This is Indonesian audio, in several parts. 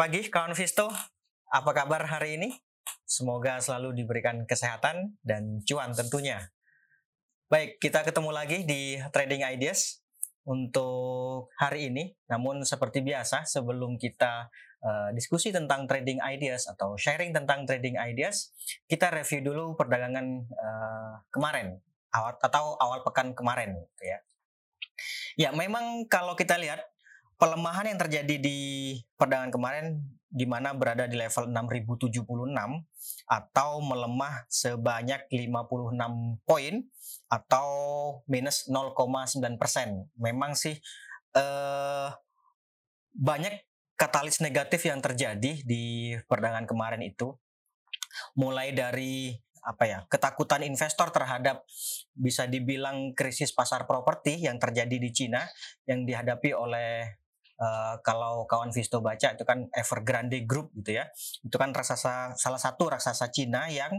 pagi kawan Visto. Apa kabar hari ini? Semoga selalu diberikan kesehatan dan cuan tentunya. Baik, kita ketemu lagi di Trading Ideas untuk hari ini. Namun seperti biasa, sebelum kita uh, diskusi tentang trading ideas atau sharing tentang trading ideas, kita review dulu perdagangan uh, kemarin atau awal pekan kemarin, gitu ya. Ya, memang kalau kita lihat pelemahan yang terjadi di perdagangan kemarin di mana berada di level 6076 atau melemah sebanyak 56 poin atau minus 0,9 persen. Memang sih eh, banyak katalis negatif yang terjadi di perdagangan kemarin itu. Mulai dari apa ya ketakutan investor terhadap bisa dibilang krisis pasar properti yang terjadi di Cina yang dihadapi oleh uh, kalau kawan Visto baca itu kan Evergrande Group gitu ya. Itu kan raksasa salah satu raksasa Cina yang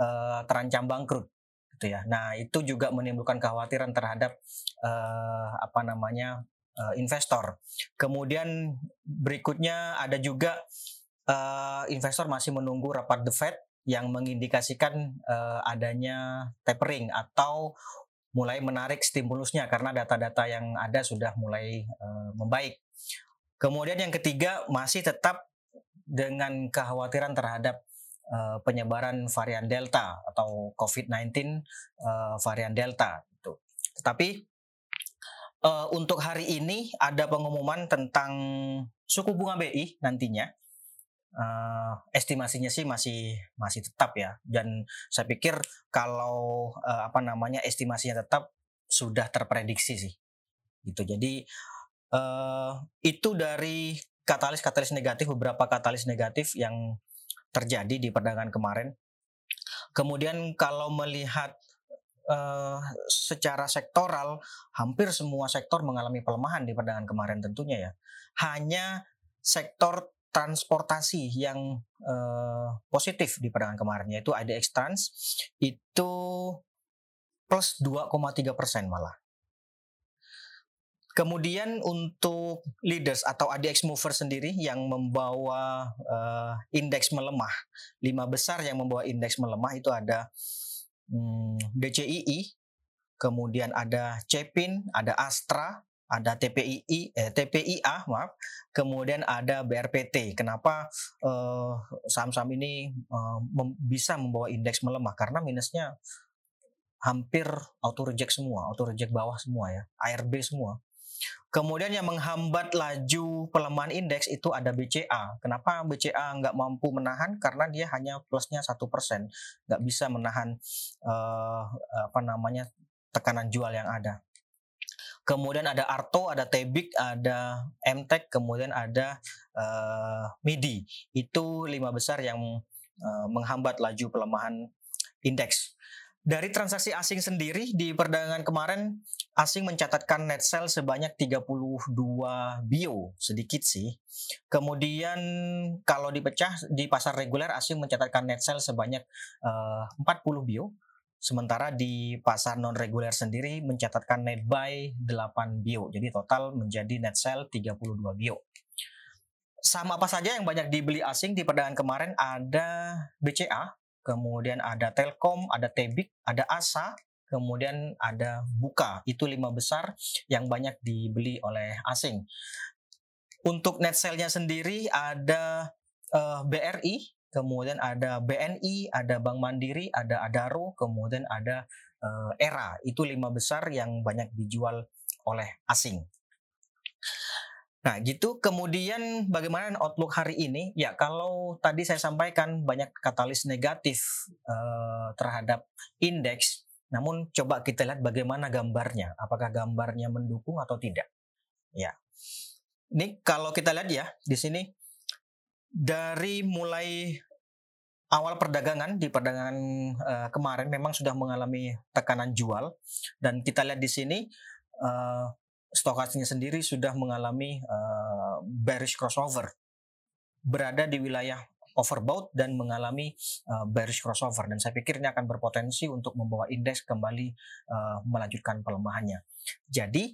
uh, terancam bangkrut gitu ya. Nah, itu juga menimbulkan kekhawatiran terhadap uh, apa namanya uh, investor. Kemudian berikutnya ada juga uh, investor masih menunggu rapat The Fed yang mengindikasikan uh, adanya tapering atau mulai menarik stimulusnya karena data-data yang ada sudah mulai uh, membaik. Kemudian yang ketiga masih tetap dengan kekhawatiran terhadap uh, penyebaran varian Delta atau COVID-19 uh, eh, varian Delta itu. Tetapi uh, untuk hari ini ada pengumuman tentang suku bunga BI nantinya. Uh, estimasinya sih masih masih tetap ya dan saya pikir kalau uh, apa namanya estimasinya tetap sudah terprediksi sih gitu jadi uh, itu dari katalis-katalis negatif beberapa katalis negatif yang terjadi di perdagangan kemarin. Kemudian kalau melihat uh, secara sektoral, hampir semua sektor mengalami pelemahan di perdagangan kemarin tentunya ya. Hanya sektor transportasi yang uh, positif di perdagangan kemarin yaitu IDX Trans itu plus 2,3 persen malah. Kemudian untuk leaders atau ADX mover sendiri yang membawa uh, indeks melemah, lima besar yang membawa indeks melemah itu ada hmm, BCII, kemudian ada Cepin, ada Astra, ada TPII, eh, TPIA, maaf, kemudian ada BRPT. Kenapa uh, saham-saham ini uh, mem bisa membawa indeks melemah? Karena minusnya hampir auto reject semua, auto reject bawah semua ya, ARB semua. Kemudian yang menghambat laju pelemahan indeks itu ada BCA. Kenapa BCA nggak mampu menahan? Karena dia hanya plusnya satu persen, nggak bisa menahan uh, apa namanya tekanan jual yang ada. Kemudian ada Arto, ada Tebik, ada MTEK, kemudian ada uh, MIDI. Itu lima besar yang uh, menghambat laju pelemahan indeks. Dari transaksi asing sendiri di perdagangan kemarin asing mencatatkan net sell sebanyak 32 bio, sedikit sih. Kemudian kalau dipecah di pasar reguler asing mencatatkan net sell sebanyak eh, uh, 40 bio. Sementara di pasar non reguler sendiri mencatatkan net buy 8 bio. Jadi total menjadi net sell 32 bio. Sama apa saja yang banyak dibeli asing di perdagangan kemarin ada BCA kemudian ada Telkom, ada Tebik, ada Asa, kemudian ada Buka. Itu lima besar yang banyak dibeli oleh asing. Untuk net sale-nya sendiri ada uh, eh, BRI, kemudian ada BNI, ada Bank Mandiri, ada Adaro, kemudian ada uh, Era. Itu lima besar yang banyak dijual oleh asing. Nah, gitu. Kemudian bagaimana outlook hari ini? Ya, kalau tadi saya sampaikan banyak katalis negatif uh, terhadap indeks, namun coba kita lihat bagaimana gambarnya. Apakah gambarnya mendukung atau tidak? Ya. Ini kalau kita lihat ya di sini dari mulai awal perdagangan di perdagangan uh, kemarin memang sudah mengalami tekanan jual dan kita lihat di sini uh, sendiri sudah mengalami uh, bearish crossover berada di wilayah overbought dan mengalami uh, bearish crossover dan saya pikir ini akan berpotensi untuk membawa indeks kembali uh, melanjutkan pelemahannya. Jadi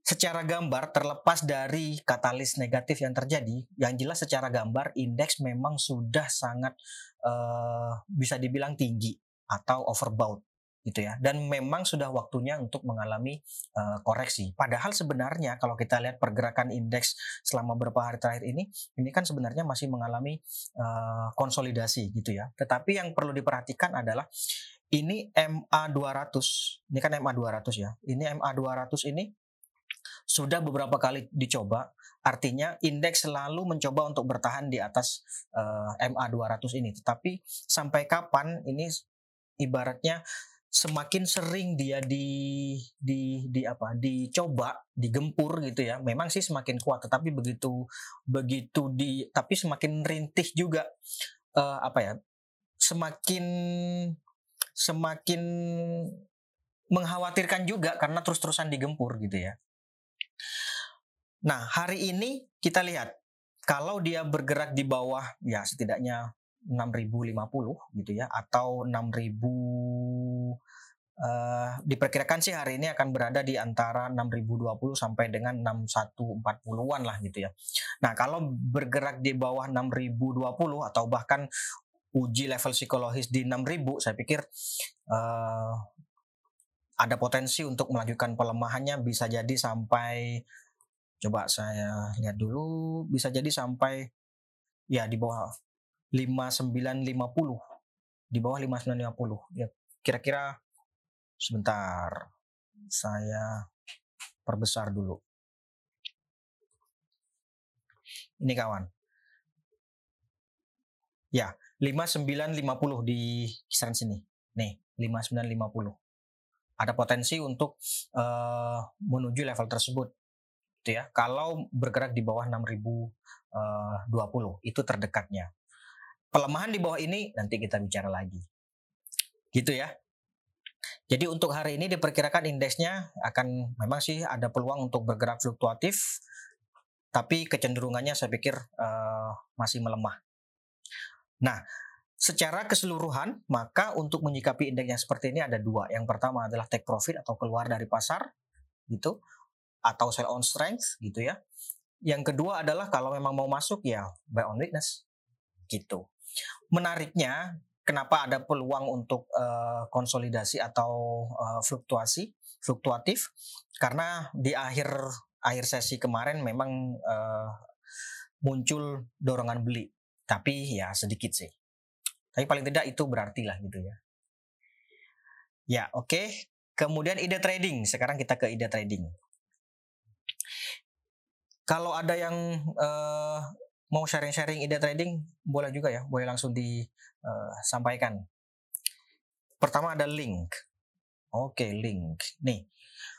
secara gambar terlepas dari katalis negatif yang terjadi, yang jelas secara gambar indeks memang sudah sangat uh, bisa dibilang tinggi atau overbought gitu ya. Dan memang sudah waktunya untuk mengalami uh, koreksi. Padahal sebenarnya kalau kita lihat pergerakan indeks selama beberapa hari terakhir ini ini kan sebenarnya masih mengalami uh, konsolidasi gitu ya. Tetapi yang perlu diperhatikan adalah ini MA 200 ini kan MA 200 ya. Ini MA 200 ini sudah beberapa kali dicoba. Artinya indeks selalu mencoba untuk bertahan di atas uh, MA 200 ini. Tetapi sampai kapan ini ibaratnya semakin sering dia di di di apa dicoba digempur gitu ya. Memang sih semakin kuat tetapi begitu begitu di tapi semakin rintih juga uh, apa ya semakin semakin mengkhawatirkan juga karena terus-terusan digempur gitu ya. Nah hari ini kita lihat kalau dia bergerak di bawah ya setidaknya 6050 gitu ya atau 6000 uh, diperkirakan sih hari ini akan berada di antara 6020 sampai dengan 6140-an lah gitu ya. Nah, kalau bergerak di bawah 6020 atau bahkan uji level psikologis di 6000 saya pikir uh, ada potensi untuk melanjutkan pelemahannya bisa jadi sampai coba saya lihat dulu bisa jadi sampai ya di bawah 5950 di bawah 5950 ya kira-kira sebentar. Saya perbesar dulu. Ini kawan. Ya 5950 di kisaran sini. Nih 5950 ada potensi untuk uh, menuju level tersebut. Gitu ya. Kalau bergerak di bawah 6020 itu terdekatnya pelemahan di bawah ini nanti kita bicara lagi. Gitu ya. Jadi untuk hari ini diperkirakan indeksnya akan memang sih ada peluang untuk bergerak fluktuatif, tapi kecenderungannya saya pikir uh, masih melemah. Nah, secara keseluruhan maka untuk menyikapi indeksnya seperti ini ada dua. Yang pertama adalah take profit atau keluar dari pasar, gitu, atau sell on strength, gitu ya. Yang kedua adalah kalau memang mau masuk ya buy on weakness, gitu menariknya kenapa ada peluang untuk uh, konsolidasi atau uh, fluktuasi fluktuatif? Karena di akhir akhir sesi kemarin memang uh, muncul dorongan beli. Tapi ya sedikit sih. Tapi paling tidak itu berarti lah gitu ya. Ya oke. Okay. kemudian ide trading. Sekarang kita ke ide trading. Kalau ada yang uh, mau sharing-sharing ide trading boleh juga ya, boleh langsung disampaikan. Uh, Pertama ada link. Oke, link. Nih,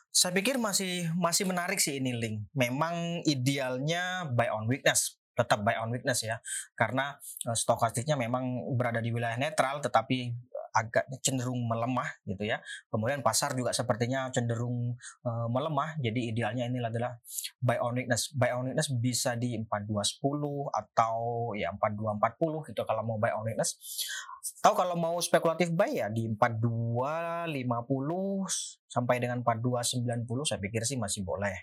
saya pikir masih masih menarik sih ini link. Memang idealnya buy on weakness, tetap buy on weakness ya, karena uh, stokastiknya memang berada di wilayah netral, tetapi agak cenderung melemah gitu ya. Kemudian pasar juga sepertinya cenderung uh, melemah. Jadi idealnya ini adalah buy on weakness. Buy on weakness bisa di 4210 atau ya 4240 gitu kalau mau buy on weakness. Tahu kalau mau spekulatif buy ya di 4250 sampai dengan 4290 saya pikir sih masih boleh.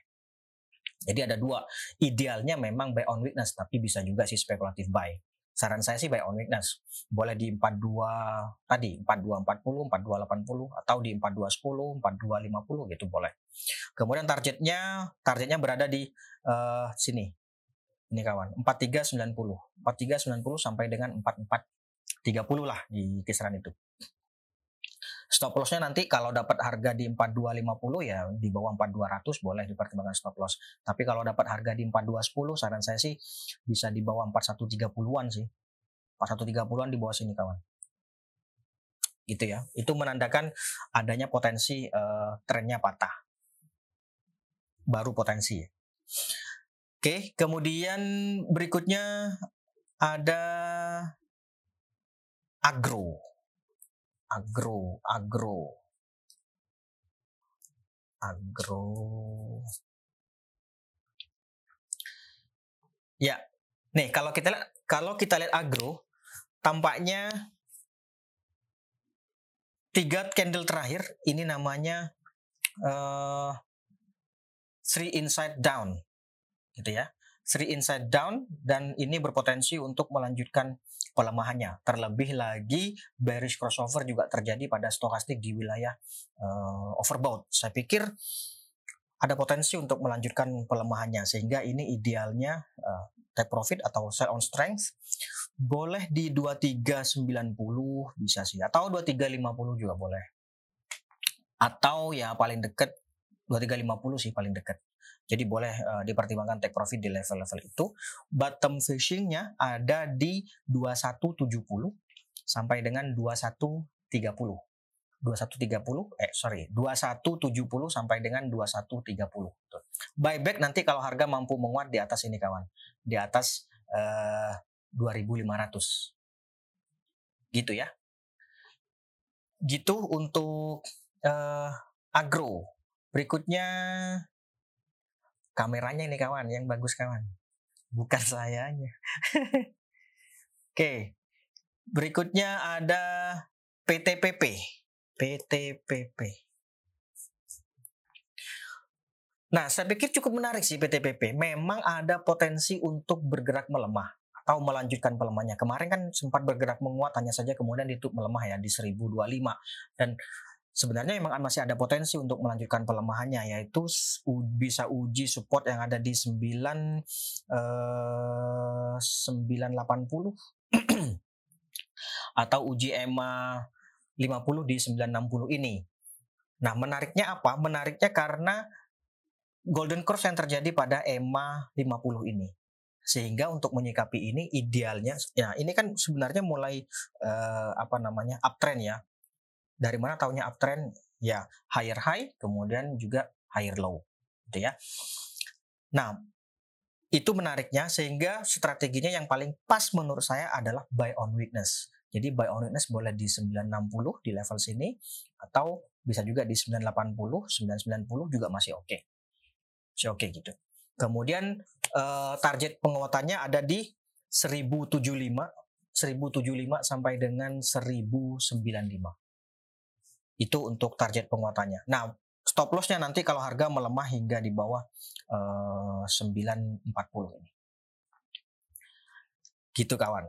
Jadi ada dua. Idealnya memang buy on weakness tapi bisa juga sih spekulatif buy saran saya sih buy on weakness. Boleh di 42 tadi 4240, 4280 atau di 4210, 4250 gitu boleh. Kemudian targetnya targetnya berada di uh, sini. Ini kawan, 4390. 4390 sampai dengan 4430 lah di kisaran itu. Stop lossnya nanti kalau dapat harga di 4250 ya di bawah 4200 boleh dipertimbangkan stop loss. Tapi kalau dapat harga di 4210 saran saya sih bisa di bawah 4130-an sih. 4130-an di bawah sini kawan. Gitu ya. Itu menandakan adanya potensi uh, trennya patah. Baru potensi. Oke, kemudian berikutnya ada agro agro agro. Agro. Ya nih kalau kita kalau kita lihat agro tampaknya tiga candle terakhir ini namanya uh, three inside down gitu ya three inside down dan ini berpotensi untuk melanjutkan pelemahannya. Terlebih lagi bearish crossover juga terjadi pada stokastik di wilayah uh, overbought. Saya pikir ada potensi untuk melanjutkan pelemahannya sehingga ini idealnya uh, take profit atau sell on strength. Boleh di 2390 bisa sih. Atau 2350 juga boleh. Atau ya paling dekat 2350 sih paling dekat jadi boleh uh, dipertimbangkan take profit di level-level itu. Bottom fishingnya ada di 2170 sampai dengan 2130 2130 eh sorry 2170 sampai dengan 2130 buyback nanti kalau harga mampu menguat di atas ini kawan. Di atas eh, 2500 gitu ya. Gitu untuk uh, agro. Berikutnya kameranya ini kawan yang bagus kawan bukan sayanya oke berikutnya ada PTPP PTPP. Nah, saya pikir cukup menarik sih PTPP. Memang ada potensi untuk bergerak melemah atau melanjutkan pelemahannya. Kemarin kan sempat bergerak menguat hanya saja kemudian ditutup melemah ya di 1025 dan sebenarnya memang masih ada potensi untuk melanjutkan pelemahannya yaitu bisa uji support yang ada di 9 eh, 980 atau uji EMA 50 di 960 ini. Nah, menariknya apa? Menariknya karena golden cross yang terjadi pada EMA 50 ini. Sehingga untuk menyikapi ini idealnya ya ini kan sebenarnya mulai uh, apa namanya? uptrend ya. Dari mana tahunya uptrend? Ya, higher high kemudian juga higher low gitu ya. Nah, itu menariknya sehingga strateginya yang paling pas menurut saya adalah buy on weakness. Jadi buy on weakness boleh di 960 di level sini atau bisa juga di 980, 990 juga masih oke. Okay. Masih oke okay gitu. Kemudian uh, target penguatannya ada di 1075, 1075 sampai dengan 1095. Itu untuk target penguatannya. Nah, stop lossnya nanti kalau harga melemah hingga di bawah uh, 940 ini. Gitu kawan.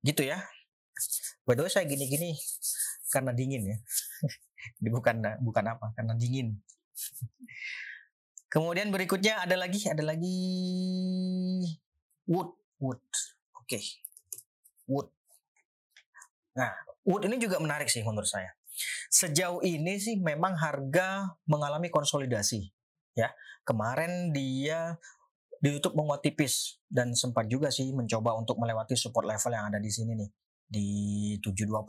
Gitu ya. By the way saya gini-gini karena dingin ya. bukan bukan apa, karena dingin. Kemudian berikutnya ada lagi, ada lagi wood, wood. Oke. Okay. Wood. Nah, wood ini juga menarik sih menurut saya. Sejauh ini sih memang harga mengalami konsolidasi. Ya, kemarin dia ditutup menguat tipis dan sempat juga sih mencoba untuk melewati support level yang ada di sini nih di 720.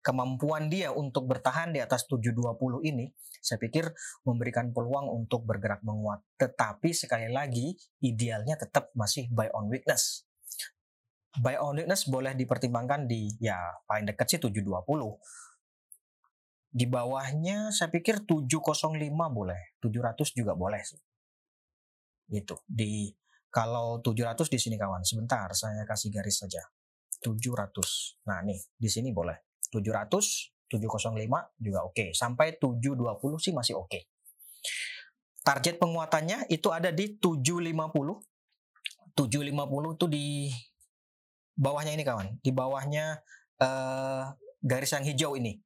Kemampuan dia untuk bertahan di atas 720 ini, saya pikir memberikan peluang untuk bergerak menguat. Tetapi sekali lagi, idealnya tetap masih buy on weakness. Buy on weakness boleh dipertimbangkan di ya paling dekat sih 720. Di bawahnya saya pikir 705 boleh, 700 juga boleh sih. Gitu. Di kalau 700 di sini kawan, sebentar saya kasih garis saja. 700. Nah, nih di sini boleh. 700, 705 juga oke. Okay. Sampai 720 sih masih oke. Okay. Target penguatannya itu ada di 750. 750 itu di bawahnya ini kawan. Di bawahnya uh, garis yang hijau ini.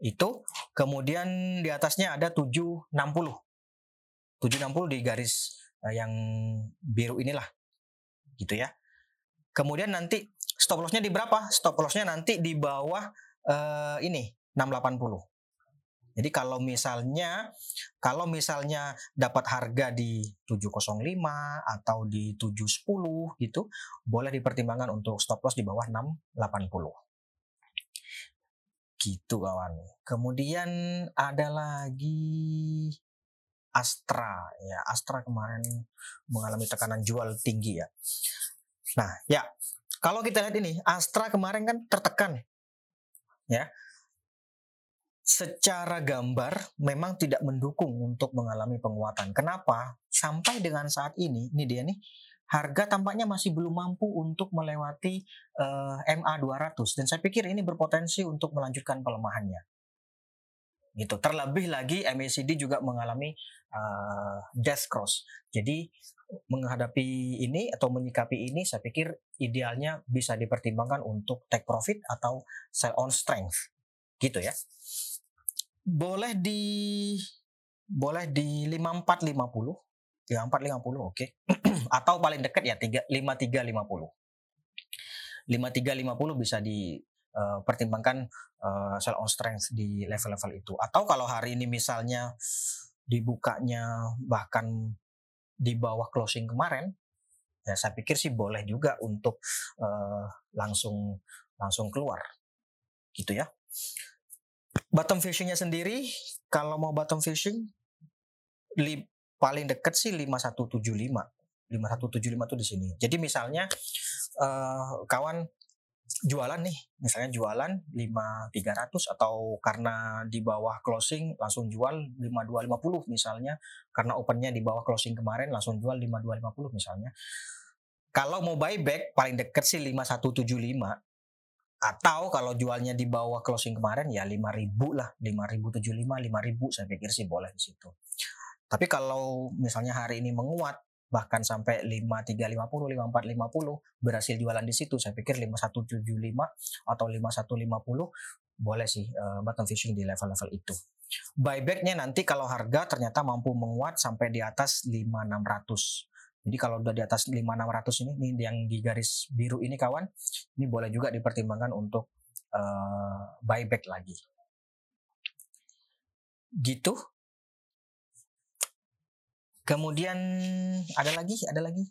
Itu kemudian di atasnya ada 760. 760 di garis uh, yang biru inilah. Gitu ya. Kemudian nanti stop lossnya di berapa? Stop lossnya nanti di bawah uh, ini 680. Jadi kalau misalnya kalau misalnya dapat harga di 705 atau di 710 gitu, boleh dipertimbangkan untuk stop loss di bawah 680. Gitu kawan. Kemudian ada lagi Astra ya. Astra kemarin mengalami tekanan jual tinggi ya. Nah, ya kalau kita lihat ini, Astra kemarin kan tertekan. Ya. Secara gambar memang tidak mendukung untuk mengalami penguatan. Kenapa? Sampai dengan saat ini, ini dia nih, harga tampaknya masih belum mampu untuk melewati uh, MA 200 dan saya pikir ini berpotensi untuk melanjutkan pelemahannya. Gitu. Terlebih lagi MACD juga mengalami uh, death cross. Jadi menghadapi ini atau menyikapi ini saya pikir idealnya bisa dipertimbangkan untuk take profit atau sell on strength gitu ya boleh di boleh di 5450 5450 oke okay. Atau paling dekat ya 3 5350 5350 bisa dipertimbangkan uh, uh, sell on strength di level-level itu atau kalau hari ini misalnya dibukanya bahkan di bawah closing kemarin, ya saya pikir sih boleh juga untuk uh, langsung langsung keluar, gitu ya. Bottom fishingnya sendiri, kalau mau bottom fishing, li, paling deket sih 5175. 5175 tuh di sini. Jadi misalnya uh, kawan jualan nih, misalnya jualan 5300 atau karena di bawah closing langsung jual 5250 misalnya, karena opennya di bawah closing kemarin langsung jual 5250 misalnya. Kalau mau buyback paling deket sih 5175 atau kalau jualnya di bawah closing kemarin ya 5000 lah, 5075, 5000 saya pikir sih boleh di situ. Tapi kalau misalnya hari ini menguat bahkan sampai 5350, 5450 berhasil jualan di situ. Saya pikir 5175 atau 5150 boleh sih uh, bottom fishing di level-level itu. Buybacknya nanti kalau harga ternyata mampu menguat sampai di atas 5600. Jadi kalau udah di atas 5600 ini, ini yang di garis biru ini kawan, ini boleh juga dipertimbangkan untuk uh, buyback lagi. Gitu Kemudian ada lagi, ada lagi.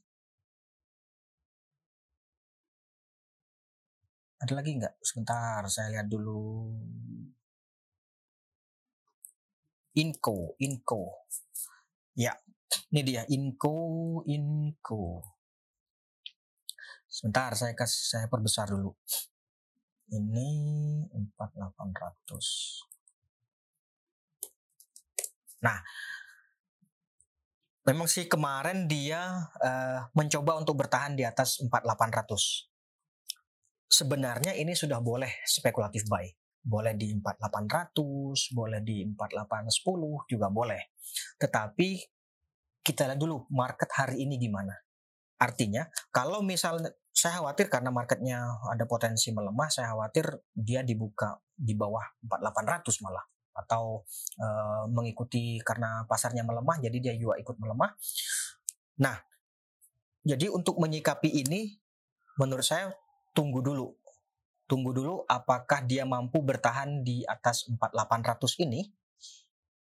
Ada lagi nggak? Sebentar, saya lihat dulu. Inco, Inco. Ya, ini dia Inco, Inco. Sebentar, saya kasih saya perbesar dulu. Ini 4800. Nah, memang sih kemarin dia uh, mencoba untuk bertahan di atas 4800. Sebenarnya ini sudah boleh spekulatif buy. Boleh di 4800, boleh di 4810 juga boleh. Tetapi kita lihat dulu market hari ini gimana. Artinya kalau misalnya saya khawatir karena marketnya ada potensi melemah, saya khawatir dia dibuka di bawah 4800 malah atau uh, mengikuti karena pasarnya melemah jadi dia juga ikut melemah. Nah, jadi untuk menyikapi ini menurut saya tunggu dulu. Tunggu dulu apakah dia mampu bertahan di atas 4800 ini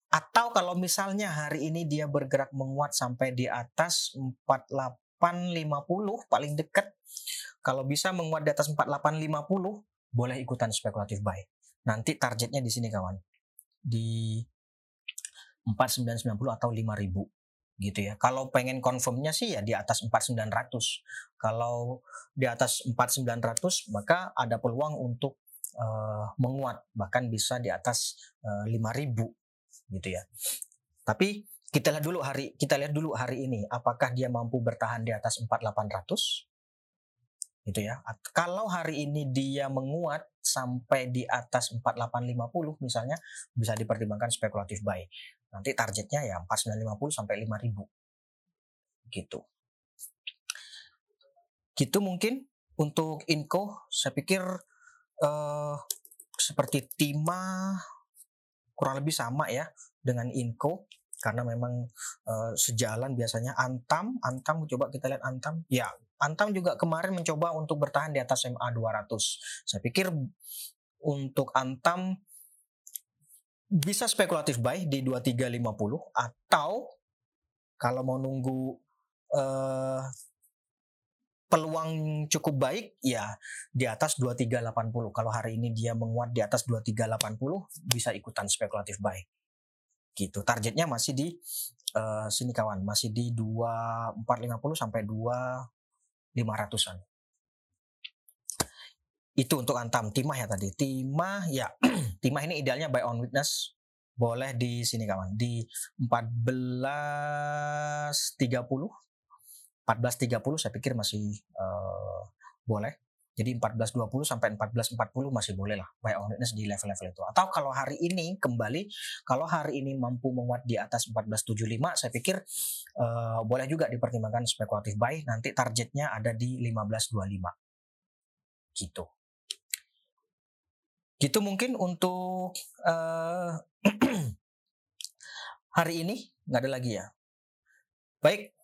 atau kalau misalnya hari ini dia bergerak menguat sampai di atas 4850 paling dekat kalau bisa menguat di atas 4850 boleh ikutan spekulatif buy. Nanti targetnya di sini kawan di 4990 atau 5000 gitu ya. Kalau pengen confirmnya sih ya di atas 4900. Kalau di atas 4900 maka ada peluang untuk uh, menguat bahkan bisa di atas uh, eh, 5000 gitu ya. Tapi kita lihat dulu hari kita lihat dulu hari ini apakah dia mampu bertahan di atas 4800 gitu ya. Kalau hari ini dia menguat sampai di atas 4850 misalnya bisa dipertimbangkan spekulatif buy. Nanti targetnya ya 4950 sampai 5000. Gitu. Gitu mungkin untuk Inco saya pikir uh, seperti Tima kurang lebih sama ya dengan Inco karena memang uh, sejalan biasanya Antam Antam coba kita lihat Antam ya Antam juga kemarin mencoba untuk bertahan di atas MA 200. Saya pikir untuk Antam bisa spekulatif buy di 2350 atau kalau mau nunggu uh, peluang cukup baik ya di atas 2380. Kalau hari ini dia menguat di atas 2380 bisa ikutan spekulatif buy. Gitu. Targetnya masih di uh, sini kawan, masih di 2450 sampai 2 500-an. Itu untuk antam. Timah ya tadi. Timah ya, timah ini idealnya buy on witness. Boleh di sini kawan. Di 1430 1430 saya pikir masih uh, boleh Jadi 14.20 sampai 14.40 masih boleh lah buy on weakness di level-level itu. Atau kalau hari ini kembali, kalau hari ini mampu menguat di atas 14.75, saya pikir uh, boleh juga dipertimbangkan spekulatif buy. Nanti targetnya ada di 15.25. Gitu. Gitu mungkin untuk uh, hari ini nggak ada lagi ya. Baik,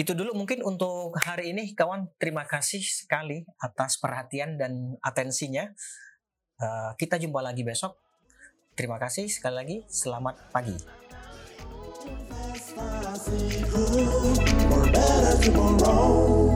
itu dulu mungkin untuk hari ini kawan terima kasih sekali atas perhatian dan atensinya. Uh, kita jumpa lagi besok. Terima kasih sekali lagi. Selamat pagi. For better tomorrow.